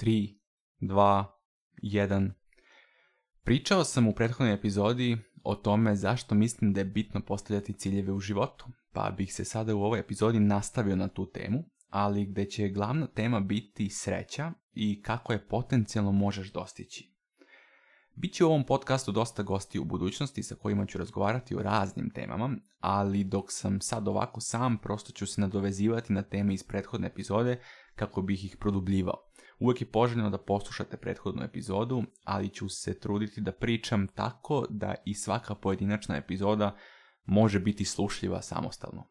3, 2, 1. Pričao sam u prethodnoj epizodi o tome zašto mislim da je bitno postavljati ciljeve u životu, pa bih se sada u ovoj epizodi nastavio na tu temu, ali gde će glavna tema biti sreća i kako je potencijalno možeš dostići. Biće u ovom podcastu dosta gosti u budućnosti sa kojima ću razgovarati o raznim temama, ali dok sam sad ovako sam, prosto ću se nadovezivati na teme iz prethodne epizode kako bih ih produbljivao. Uvijek je poželjno da poslušate prethodnu epizodu, ali ću se truditi da pričam tako da i svaka pojedinačna epizoda može biti slušljiva samostalno.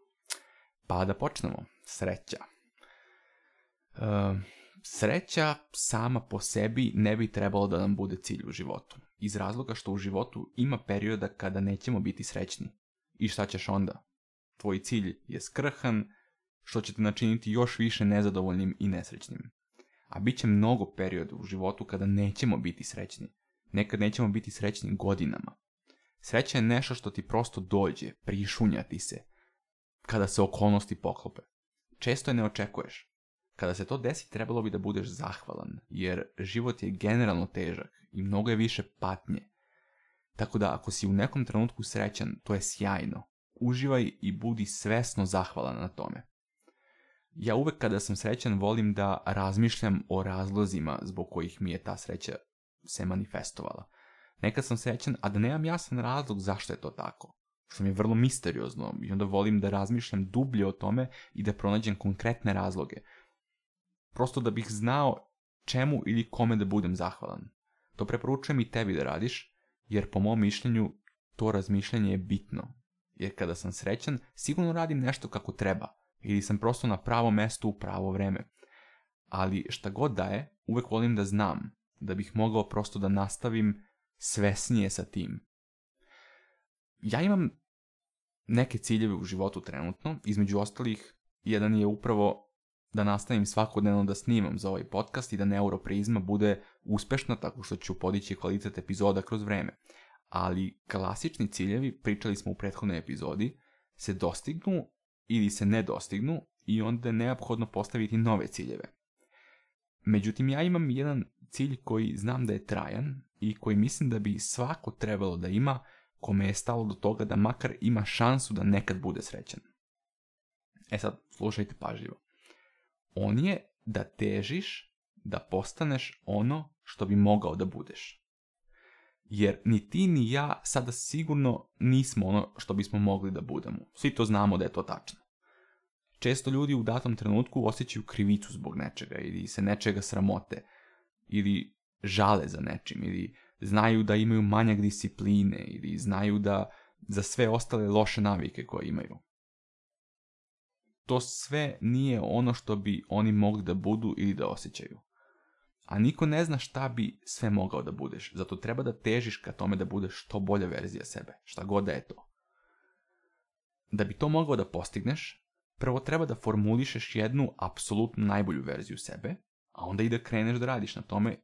Pa da počnemo. Sreća. E, sreća sama po sebi ne bi trebalo da nam bude cilj u životu. Iz razloga što u životu ima perioda kada nećemo biti srećni. I šta ćeš onda? Tvoj cilj je skrhan, što će te načiniti još više nezadovoljnim i nesrećnim a bit će mnogo perioda u životu kada nećemo biti srećni. Nekad nećemo biti srećni godinama. Sreća je nešto što ti prosto dođe, prišunja ti se, kada se okolnosti poklope. Često je ne očekuješ. Kada se to desi, trebalo bi da budeš zahvalan, jer život je generalno težak i mnogo je više patnje. Tako da, ako si u nekom trenutku srećan, to je sjajno. Uživaj i budi svesno zahvalan na tome. Ja uvek kada sam srećan volim da razmišljam o razlozima zbog kojih mi je ta sreća se manifestovala. Nekad sam srećan, a da nemam jasan razlog zašto je to tako. Što mi je vrlo misteriozno i onda volim da razmišljam dublje o tome i da pronađem konkretne razloge. Prosto da bih znao čemu ili kome da budem zahvalan. To preporučujem i tebi da radiš, jer po mom mišljenju to razmišljanje je bitno. Jer kada sam srećan, sigurno radim nešto kako treba ili sam prosto na pravo mesto u pravo vreme. Ali šta god da je, uvek volim da znam, da bih mogao prosto da nastavim svesnije sa tim. Ja imam neke ciljeve u životu trenutno, između ostalih, jedan je upravo da nastavim svakodnevno da snimam za ovaj podcast i da Neuroprizma bude uspešna tako što ću podići kvalitet epizoda kroz vreme. Ali klasični ciljevi, pričali smo u prethodnoj epizodi, se dostignu ili se ne dostignu i onda je neophodno postaviti nove ciljeve. Međutim, ja imam jedan cilj koji znam da je trajan i koji mislim da bi svako trebalo da ima kome je stalo do toga da makar ima šansu da nekad bude srećan. E sad, slušajte pažljivo. On je da težiš da postaneš ono što bi mogao da budeš jer ni ti ni ja sada sigurno nismo ono što bismo mogli da budemo. Svi to znamo da je to tačno. Često ljudi u datom trenutku osjećaju krivicu zbog nečega ili se nečega sramote ili žale za nečim ili znaju da imaju manjak discipline ili znaju da za sve ostale loše navike koje imaju. To sve nije ono što bi oni mogli da budu ili da osjećaju a niko ne zna šta bi sve mogao da budeš. Zato treba da težiš ka tome da budeš što bolja verzija sebe, šta god da je to. Da bi to mogao da postigneš, prvo treba da formulišeš jednu apsolutno najbolju verziju sebe, a onda i da kreneš da radiš na tome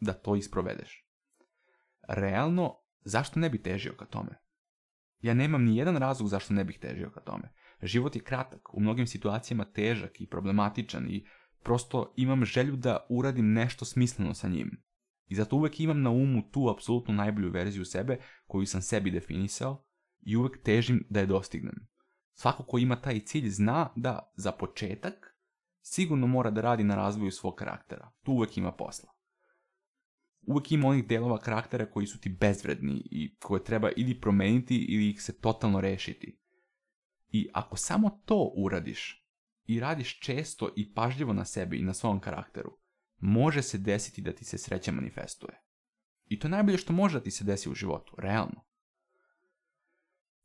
da to isprovedeš. Realno, zašto ne bi težio ka tome? Ja nemam ni jedan razlog zašto ne bih težio ka tome. Život je kratak, u mnogim situacijama težak i problematičan i prosto imam želju da uradim nešto smisleno sa njim. I zato uvek imam na umu tu apsolutno najbolju verziju sebe koju sam sebi definisao i uvek težim da je dostignem. Svako ko ima taj cilj zna da za početak sigurno mora da radi na razvoju svog karaktera. Tu uvek ima posla. Uvek ima onih delova karaktera koji su ti bezvredni i koje treba ili promeniti ili ih se totalno rešiti. I ako samo to uradiš, i radiš često i pažljivo na sebi i na svom karakteru, može se desiti da ti se sreća manifestuje. I to je najbolje što može da ti se desi u životu, realno.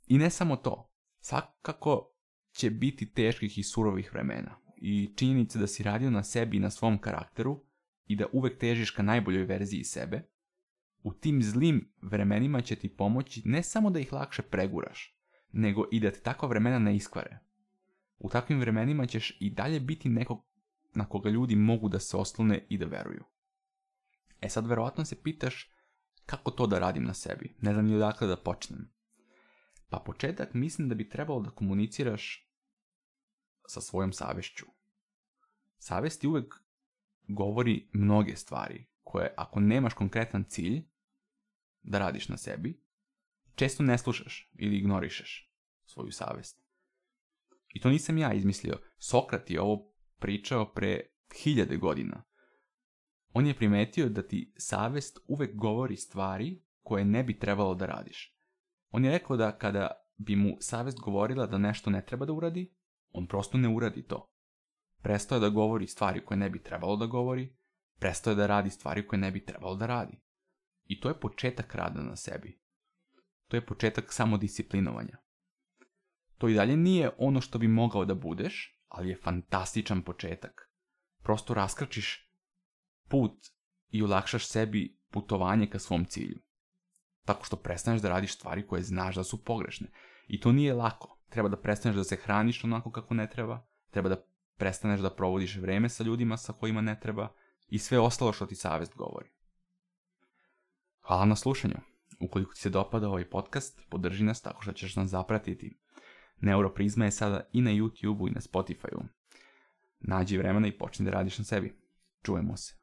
I ne samo to, svakako će biti teških i surovih vremena. I činjenica da si radio na sebi i na svom karakteru i da uvek težiš ka najboljoj verziji sebe, u tim zlim vremenima će ti pomoći ne samo da ih lakše preguraš, nego i da te takva vremena ne iskvare, U takvim vremenima ćeš i dalje biti nekog na koga ljudi mogu da se oslone i da veruju. E sad verovatno se pitaš kako to da radim na sebi, ne znam ni odakle da počnem. Pa početak mislim da bi trebalo da komuniciraš sa svojom savešću. Savest uvek govori mnoge stvari koje ako nemaš konkretan cilj da radiš na sebi, često ne slušaš ili ignorišeš svoju savest. I to nisam ja izmislio. Sokrat je ovo pričao pre hiljade godina. On je primetio da ti savest uvek govori stvari koje ne bi trebalo da radiš. On je rekao da kada bi mu savest govorila da nešto ne treba da uradi, on prosto ne uradi to. Prestao je da govori stvari koje ne bi trebalo da govori, prestao je da radi stvari koje ne bi trebalo da radi. I to je početak rada na sebi. To je početak samodisciplinovanja. To i dalje nije ono što bi mogao da budeš, ali je fantastičan početak. Prosto raskračiš put i olakšaš sebi putovanje ka svom cilju. Tako što prestaneš da radiš stvari koje znaš da su pogrešne. I to nije lako. Treba da prestaneš da se hraniš onako kako ne treba, treba da prestaneš da provodiš vreme sa ljudima sa kojima ne treba i sve ostalo što ti savest govori. Hvala na slušanju. Ukoliko ti se dopada ovaj podcast, podrži nas tako što ćeš nas zapratiti Neuroprizma je sada i na YouTubeu i na Spotifyu. Nađi vremena i počni da radiš na sebi. Čujemo se.